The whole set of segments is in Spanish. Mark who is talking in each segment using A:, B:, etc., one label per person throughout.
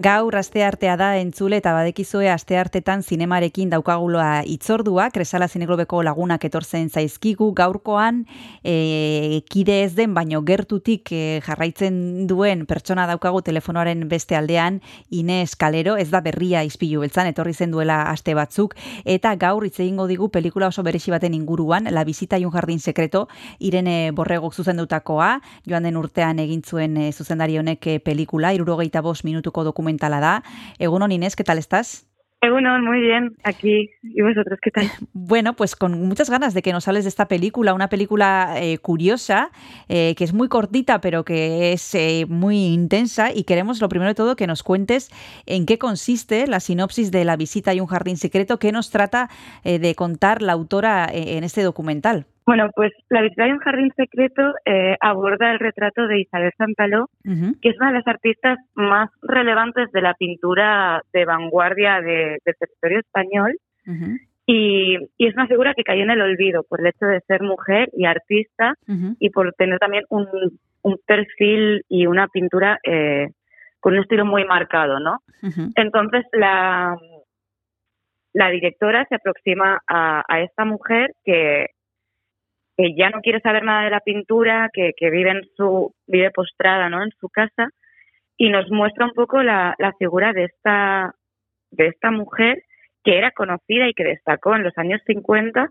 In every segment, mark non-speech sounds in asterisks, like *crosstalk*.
A: Gaur asteartea da entzule eta badekizue asteartetan zinemarekin daukaguloa itzordua, Kresala Zineglobeko lagunak etortzen zaizkigu, gaurkoan. E, kide ez den, baino gertutik e, jarraitzen duen pertsona daukagu telefonoaren beste aldean, Ines Kalero, ez da berria izpilu beltzan, etorri zen duela aste batzuk, eta gaur hitz egingo digu pelikula oso beresi baten inguruan, La Visita y un Jardín Secreto, Irene Borregok zuzendutakoa, joan den urtean egin zuen e, zuzendari honek e, pelikula, irurogeita bost minutuko dokumentu documental da. Egunon Inés, ¿qué tal estás?
B: Egunon, muy bien, aquí. ¿Y vosotros qué tal? *laughs*
A: Bueno, pues con muchas ganas de que nos hables de esta película, una película eh, curiosa, eh, que es muy cortita, pero que es eh, muy intensa. Y queremos, lo primero de todo, que nos cuentes en qué consiste la sinopsis de La visita y un jardín secreto, qué nos trata de contar la autora en este documental.
B: Bueno, pues La visita de un jardín secreto eh, aborda el retrato de Isabel Santaló, que es una de las artistas más relevantes de la pintura de vanguardia del territorio español. y, es una figura que cayó en el olvido por el hecho de ser mujer y artista y por tener también un, perfil y una pintura eh, con un estilo muy marcado, ¿no? Entonces la, la directora se aproxima a, a esta mujer que que ya no quiere saber nada de la pintura, que, vive en su vive postrada, ¿no? En su casa y nos muestra un poco la, figura de esta de esta mujer que era conocida y que destacó en los años 50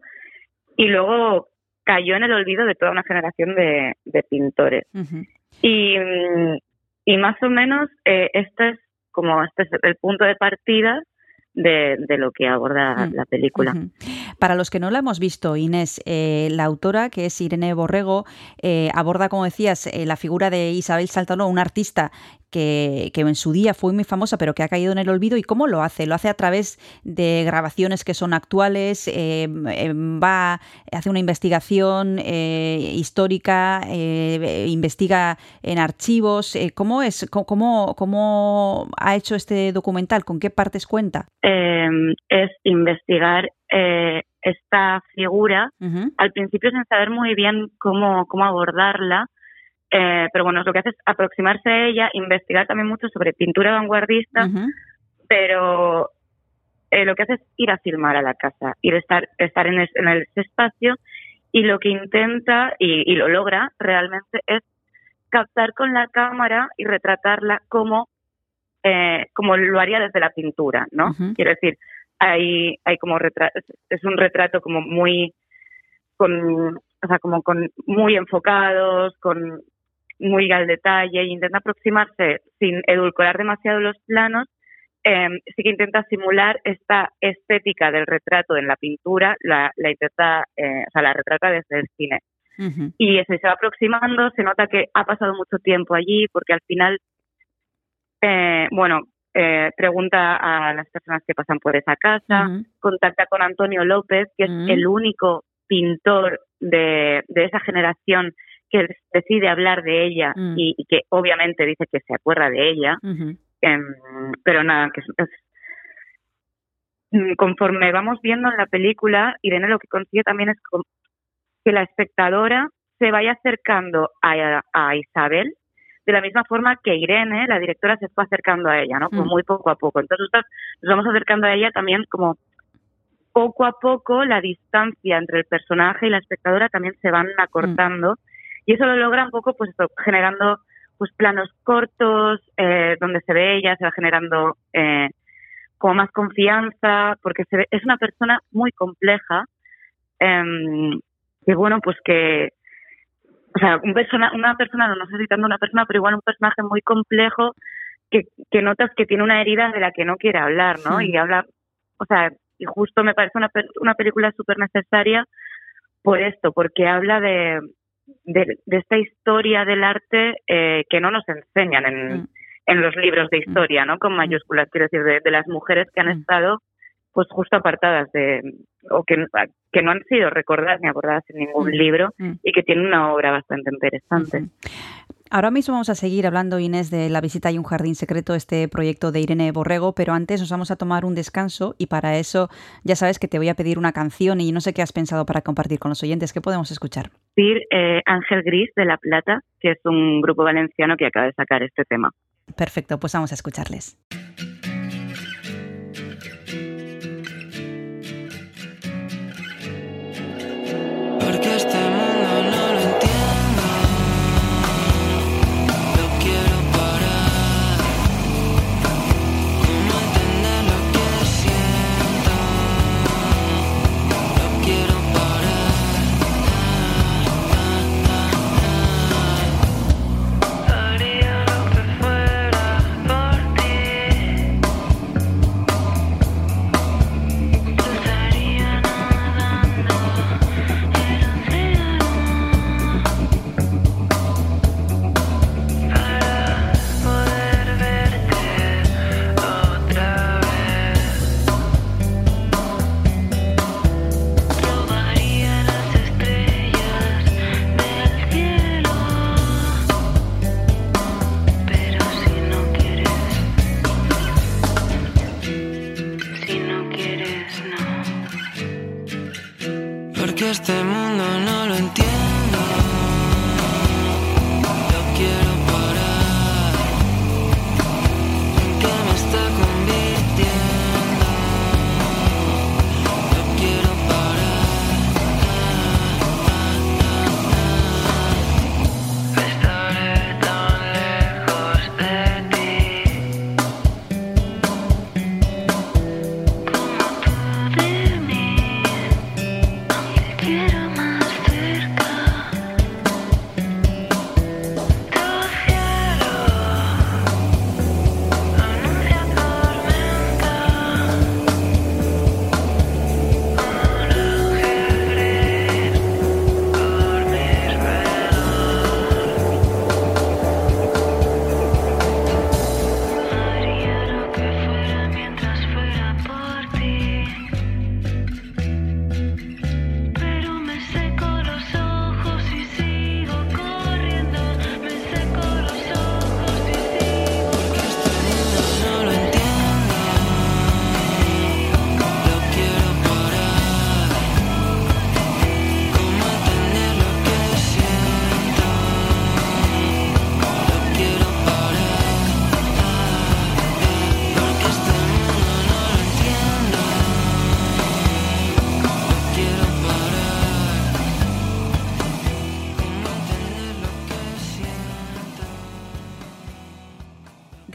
B: y luego cayó en el olvido de toda una generación de, pintores. y, y, más o menos eh, este es como este es el punto de partida de, lo que aborda la película.
A: Para los que no la hemos visto, Inés, eh, la autora, que es Irene Borrego, eh, aborda, como decías, eh, la figura de Isabel Saltano, una artista que, en su día fue muy famosa, pero que ha caído en el olvido. ¿Y cómo lo hace? Lo hace a través de grabaciones que son actuales, em, va, hace una investigación histórica, investiga en archivos. ¿Cómo es? ¿Cómo, ¿Cómo ha hecho este documental? ¿Con qué partes cuenta?
B: Em, es investigar esta figura, al principio sin saber muy bien cómo, cómo abordarla, eh, pero bueno, lo que hace es aproximarse a ella, investigar también mucho sobre pintura vanguardista, pero eh, lo que hace es ir a filmar a la casa, ir a estar, estar en, en ese espacio y lo que intenta y, lo logra realmente es captar con la cámara y retratarla como, como lo haría desde la pintura, ¿no? Quiero decir, hay, hay como retrato, es un retrato como muy, con, o sea, como con muy enfocados, con muy al detalle, e intenta aproximarse sin edulcorar demasiado los planos, eh, sí que intenta simular esta estética del retrato en la pintura, la, la intenta, eh, o sea, la retrata desde el cine. Y se va aproximando, se nota que ha pasado mucho tiempo allí, porque al final, eh, bueno, eh, pregunta a las personas que pasan por esa casa, contacta con Antonio López, que es el único pintor de, de, esa generación que decide hablar de ella y, que obviamente dice que se acuerda de ella, em, pero nada, que es, mm, conforme vamos viendo en la película, Irene lo que consigue también es que la espectadora se vaya acercando a, a Isabel de la misma forma que Irene, la directora, se fue acercando a ella, ¿no? Como mm. muy poco a poco. Entonces nos vamos acercando a ella también como poco a poco la distancia entre el personaje y la espectadora también se van acortando y eso lo logra un poco pues generando pues planos cortos eh, donde se ve ella, se va generando eh, como más confianza porque se ve, es una persona muy compleja eh, que bueno pues que o sea, un persona, una persona, no, no estoy citando una persona, pero igual un personaje muy complejo que, que notas que tiene una herida de la que no quiere hablar, ¿no? Y habla, o sea, y justo me parece una, una película súper necesaria por esto, porque habla de, de, esta historia del arte eh, que no nos enseñan en, mm. en los libros de historia, ¿no? Con mm. mayúsculas, quiero decir, de, de las mujeres que han mm. estado pues justo apartadas de, o que, que no han sido recordadas ni abordadas en ningún mm. libro mm. y que tienen una obra bastante interesante.
A: Ahora mismo vamos a seguir hablando, Inés, de La visita y un jardín secreto, este proyecto de Irene Borrego, pero antes nos vamos a tomar un descanso y para eso ya sabes que te voy a pedir una canción y no sé qué has pensado para compartir con los oyentes. ¿Qué podemos escuchar?
B: Eh, Ángel Gris de La Plata, que es un grupo valenciano que acaba de sacar este tema.
A: Perfecto, pues vamos a escucharles.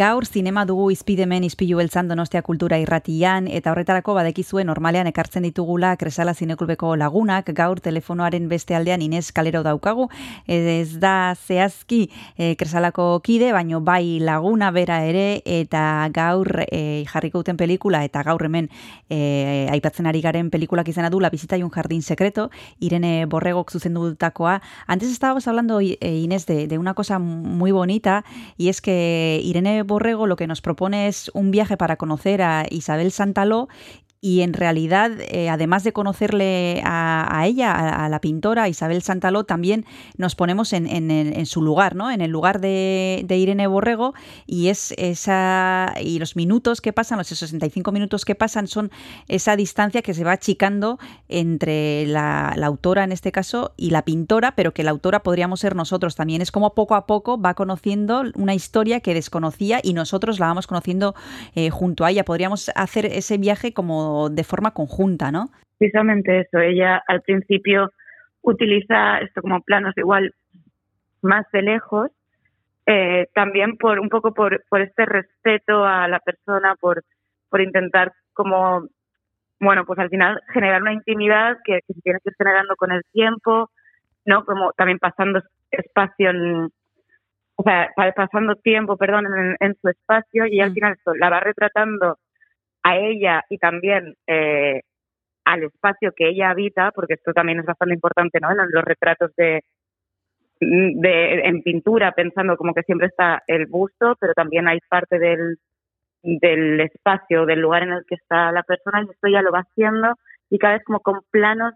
A: Gaur zinema dugu izpidemen izpilu beltzan donostia kultura irratian, eta horretarako badekizue normalean ekartzen ditugula kresala zineklubeko lagunak, gaur telefonoaren beste aldean Inez Kalero daukagu, ez da zehazki e, kresalako kide, baino bai laguna bera ere, eta gaur e, jarriko duten pelikula, eta gaur hemen e, aipatzen ari garen pelikulak izena du, La visita un jardín secreto, Irene Borregok zuzendu dutakoa. Antes estábamos hablando, Inés, de, de una cosa muy bonita, y es que Irene Lo que nos propone es un viaje para conocer a Isabel Santaló y en realidad, eh, además de conocerle a, ella, a, la pintora Isabel Santaló, también nos ponemos en, su lugar, ¿no? En el lugar de, Irene Borrego y es esa y los minutos que pasan, los 65 minutos que pasan, son esa distancia que se va achicando entre la, la, autora en este caso y la pintora, pero que la autora podríamos ser nosotros también. Es como poco a poco va conociendo una historia que desconocía y nosotros la vamos conociendo eh, junto a ella. Podríamos hacer ese viaje como de forma conjunta, ¿no?
B: Precisamente eso. Ella al principio utiliza esto como planos igual más de lejos, eh, también por un poco por, por este respeto a la persona, por, por intentar como, bueno, pues al final generar una intimidad que, se tiene que ir generando con el tiempo, ¿no? Como también pasando espacio en, o sea, pasando tiempo, perdón, en, su espacio y al mm. final esto la va retratando a ella y también eh, al espacio que ella habita, porque esto también es bastante importante ¿no? en los retratos de, de, en pintura, pensando como que siempre está el busto, pero también hay parte del, del espacio, del lugar en el que está la persona, y esto ya lo va haciendo y cada vez como con planos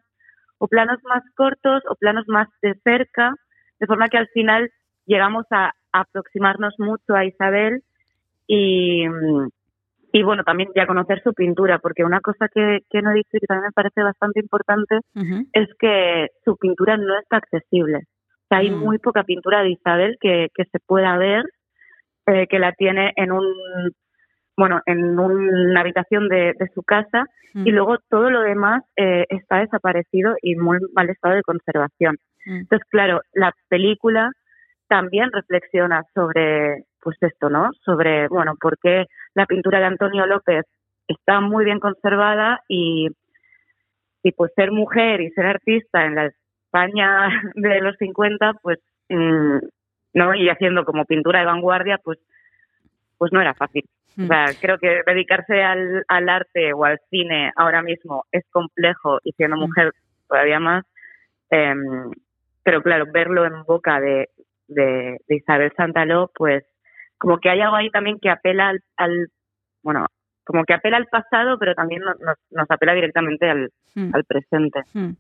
B: o planos más cortos o planos más de cerca, de forma que al final llegamos a, aproximarnos mucho a Isabel y, y bueno, también ya conocer su pintura, porque una cosa que, que no he dicho y que también me parece bastante importante es que su pintura no está accesible. O sea, hay mm. muy poca pintura de Isabel que, que se pueda ver, eh, que la tiene en un bueno, en una habitación de, de su casa mm. y luego todo lo demás eh, está desaparecido y muy mal estado de conservación. Mm. Entonces, claro, la película también reflexiona sobre, pues esto, ¿no? Sobre, bueno, por qué la pintura de Antonio López está muy bien conservada y, y pues ser mujer y ser artista en la España *laughs* de los 50, pues, mm, ¿no? Y haciendo como pintura de vanguardia, pues, pues no era fácil. O sea, mm. creo que dedicarse al, al arte o al cine ahora mismo es complejo y siendo mm. mujer todavía más. Eh, pero claro, verlo en boca de, de, de Isabel Santaló, pues como que hay algo ahí también que apela al, al bueno, como que apela al pasado, pero también nos, nos apela directamente al, hmm. al, presente. Hmm.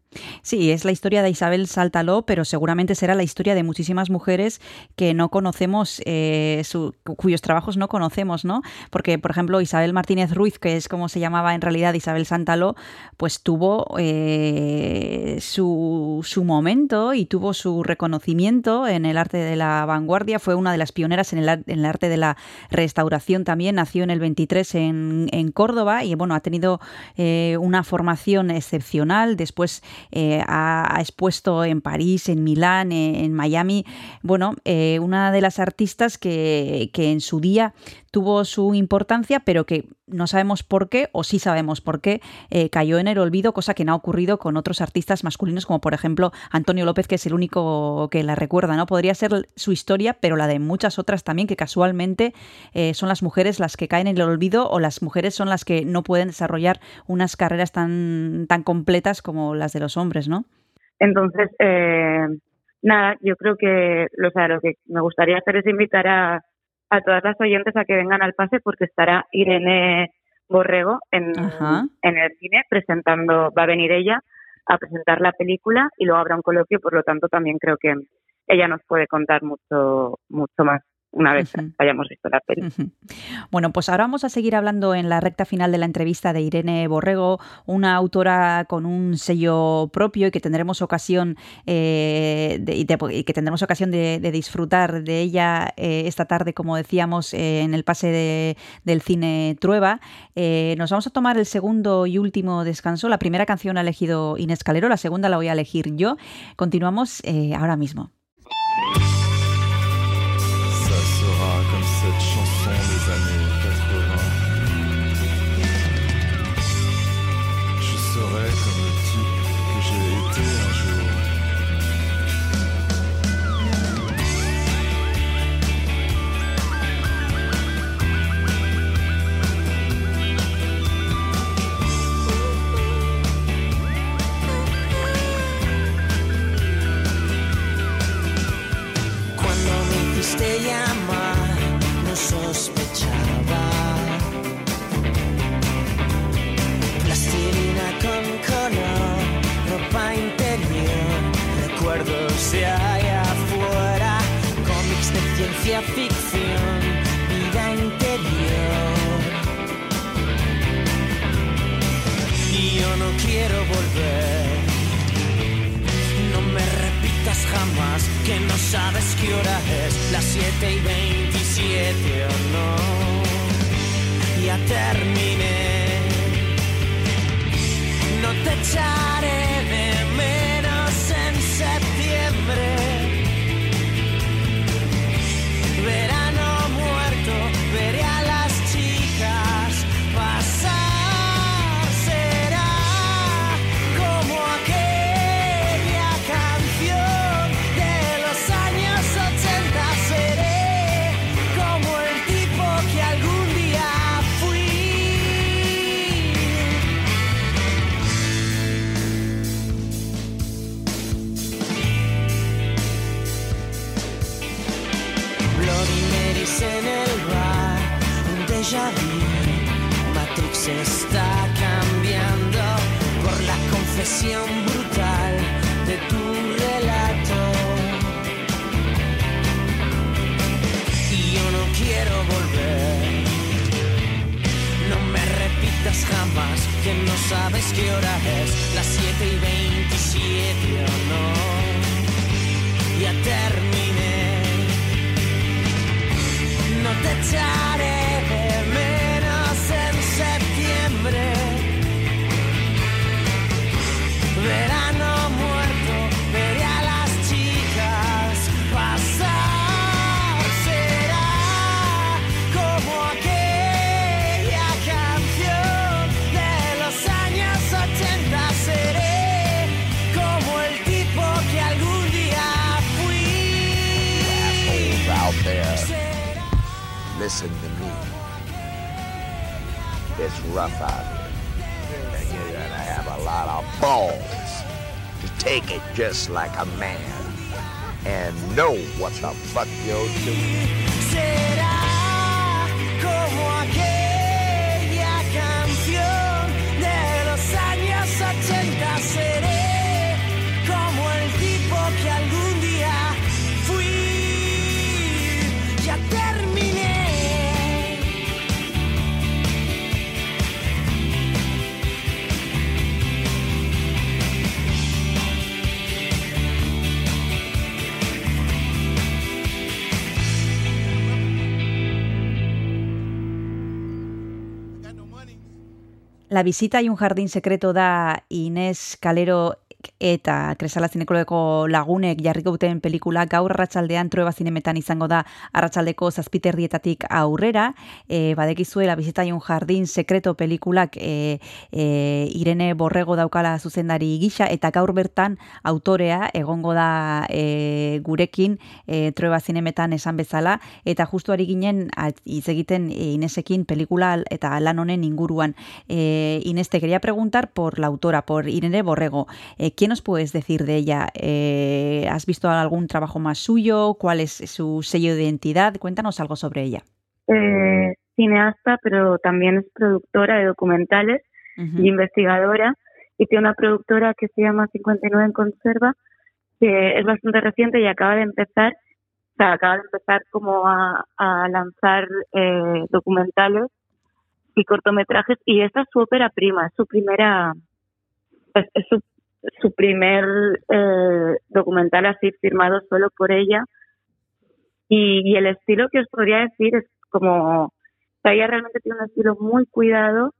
A: Sí, es la historia de Isabel Saltaló, pero seguramente será la historia de muchísimas mujeres que no conocemos, eh, su, cuyos trabajos no conocemos, ¿no? Porque, por ejemplo, Isabel Martínez Ruiz, que es como se llamaba en realidad Isabel Santaló, pues tuvo eh, su, su momento y tuvo su reconocimiento en el arte de la vanguardia, fue una de las pioneras en el, en el arte de la restauración también, nació en el 23 en en, Córdoba y bueno, ha tenido eh, una formación excepcional. Después eh, ha, expuesto en París, en Milán, eh, en, Miami. Bueno, una de las artistas que, que en su día tuvo su importancia, pero que no sabemos por qué, o sí sabemos por qué, eh, cayó en el olvido, cosa que no ha ocurrido con otros artistas masculinos, como por ejemplo Antonio López, que es el único que la recuerda, ¿no? Podría ser su historia, pero la de muchas otras también, que casualmente eh, son las mujeres las que caen en el olvido o las mujeres son las que no pueden desarrollar unas carreras tan, tan completas como las de los hombres, ¿no?
B: Entonces, eh, nada, yo creo que lo, sea, lo que me gustaría hacer es invitar a a todas las oyentes a que vengan al pase porque estará Irene Borrego en, en el cine presentando, va a venir ella a presentar la película y luego habrá un coloquio, por lo tanto también creo que ella nos puede contar mucho, mucho más una vez hayamos visto la peli.
A: Bueno, pues ahora vamos a seguir hablando en la recta final de la entrevista de Irene Borrego, una autora con un sello propio y que tendremos ocasión eh, de, y que tendremos ocasión de, disfrutar de ella eh, esta tarde, como decíamos, eh, en el pase del cine Trueba. nos vamos a tomar el segundo y último descanso. La primera canción ha elegido Inés Calero, la segunda la voy a elegir yo. Continuamos ahora mismo. Ficción, vida interior. Y yo no quiero volver. No me repitas jamás que no sabes qué hora es, las 7 y 27 o no. Ya terminé. No te echaré Primeris en el bar, un déjà vu. Matrix está cambiando por
C: la confesión brutal de tu relato. Y yo no quiero volver. No me repitas jamás que no sabes qué hora es, las 7 y 27 o no.
D: Ya terminé. No
C: te
D: listen to me. It's rough out here. And you gotta have a lot of balls to take it just like a man and know what the fuck you're doing.
A: La visita y un jardín secreto da Inés Calero eta Kresala Zinekologeko lagunek jarriko duten pelikula gaur arratsaldean Trueba Zinemetan izango da arratsaldeko zazpiterdietatik aurrera. E, badekizue La visita y un jardín secreto pelikulak e, e, Irene Borrego daukala zuzendari gisa eta gaur bertan autorea egongo da e, gurekin e, Trueba Zinemetan esan bezala eta justu ari ginen hitz egiten e, Inesekin pelikula eta lan honen inguruan. Eh, Inés, te quería preguntar por la autora, por Irene Borrego. Eh, ¿Qué nos puedes decir de ella? Eh, ¿Has visto algún trabajo más suyo? ¿Cuál es su sello de identidad? Cuéntanos algo sobre ella.
B: Eh, cineasta, pero también es productora de documentales
A: Ujú.
B: y investigadora. Y tiene una productora que se llama 59 en Conserva, que es bastante reciente y acaba de empezar, o sea, acaba de empezar como a, a lanzar eh, documentales y cortometrajes. Y esta es su ópera prima, es su primera, es, es su, su primer eh, documental así firmado solo por ella. Y, el estilo que os podría decir es como, o sea, ella realmente tiene un estilo muy cuidado,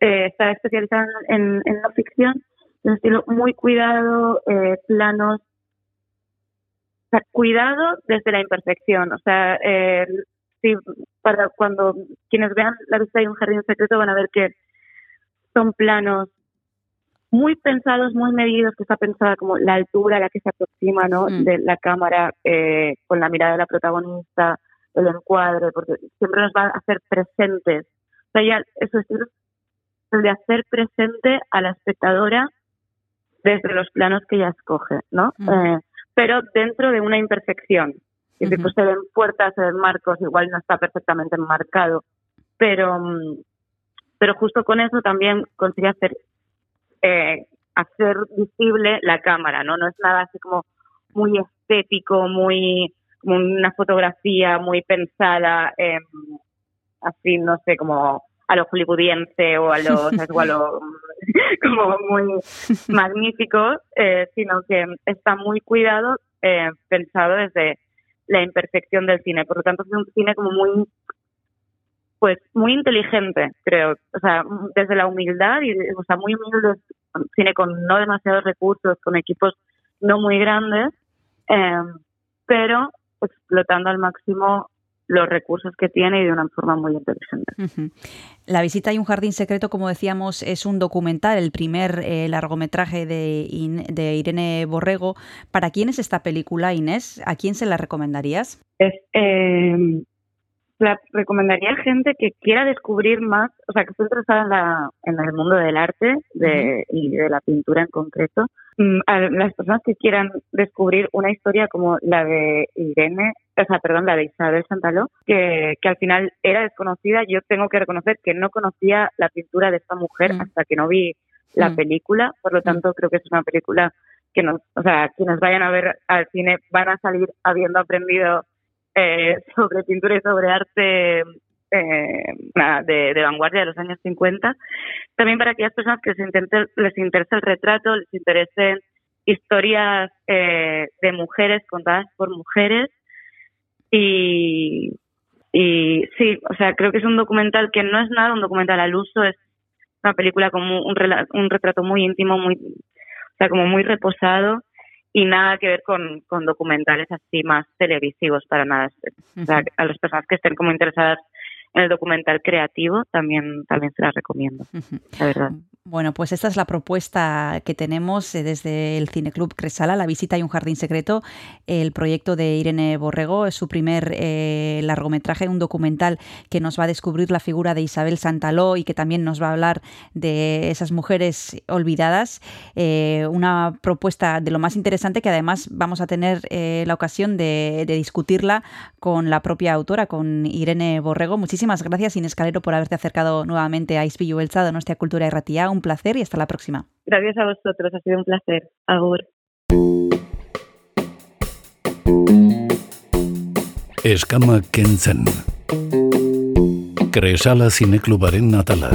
B: eh, está especializada en, en no ficción, un estilo muy cuidado, eh, planos, o sea, cuidado desde la imperfección, o sea, eh, sí, para cuando quienes vean la vista de un jardín secreto van a ver que son planos muy pensados, muy medidos, que está pensada como la altura a la que se aproxima ¿no?
A: Mm.
B: de la cámara eh, con la mirada de la protagonista, el encuadre, porque siempre nos va a hacer presentes. O sea, ya eso es el de hacer presente a la espectadora desde los planos que ella escoge, ¿no?
A: Mm.
B: Eh, pero dentro de una imperfección. Y
A: Ujú.
B: después se ven puertas, se ven marcos, igual no está perfectamente enmarcado, pero, mm, pero justo con eso también consigue hacer eh, hacer visible la cámara, ¿no? No es nada así como muy estético, muy como una fotografía muy pensada, eh, así, no sé, como a lo hollywoodiense o a lo, ¿sabes? O a lo *laughs* como muy magnífico, eh, sino que está muy cuidado, eh, pensado desde la imperfección del cine. Por lo tanto, es un cine como muy pues muy inteligente, creo. O sea, desde la humildad y, o sea, muy humilde, cine con no demasiados recursos, con equipos no muy grandes, eh, pero explotando al máximo los recursos que tiene y de una forma muy inteligente.
A: La visita y un jardín secreto, como decíamos, es un documental, el primer eh, largometraje de, In- de Irene Borrego. ¿Para quién es esta película, Inés? ¿A quién se la recomendarías?
B: Es, eh, la recomendaría a gente que quiera descubrir más, o sea, que esté interesada en, la, en el mundo del arte de, y de la pintura en concreto. Mm, A las personas que quieran descubrir una historia como la de Irene, o sea, perdón, la de Isabel Santaló, que, que al final era desconocida. Yo tengo que reconocer que no conocía la pintura de esta mujer hasta que no vi la película. Por lo tanto, creo que es una película que nos, o sea, quienes vayan a ver al cine van a salir habiendo aprendido eh, *laughs* sobre pintura y sobre arte eh, de, vanguardia de los años 50. También para aquellas personas que les interesa el retrato, les interesen historias eh, de mujeres contadas por mujeres. Y, y sí, o sea, creo que es un documental que no es nada un documental al uso, es una película como un, un retrato muy íntimo, muy, o sea, como muy reposado y nada que ver con, con documentales así más televisivos para nada. O sea, a las personas que estén como interesadas en el documental creativo también, también se las recomiendo, la verdad.
A: Bueno, pues esta es la propuesta que tenemos eh, desde el Cineclub Cresala, La visita y un jardín secreto, el proyecto de Irene Borrego, es su primer eh, largometraje, un documental que nos va a descubrir la figura de Isabel Santaló y que también nos va a hablar de esas mujeres olvidadas. Eh, una propuesta de lo más interesante que además vamos a tener la ocasión de, discutirla con la propia autora, con Irene Borrego. Muchísimas gracias, Inés Calero, por haberte acercado nuevamente a Ispillo Elsa, nuestra Cultura y Ratia un placer y hasta la próxima.
B: Gracias a vosotros, ha sido un placer. Agur.
E: Eskama kentzen. Kresala zineklubaren natala.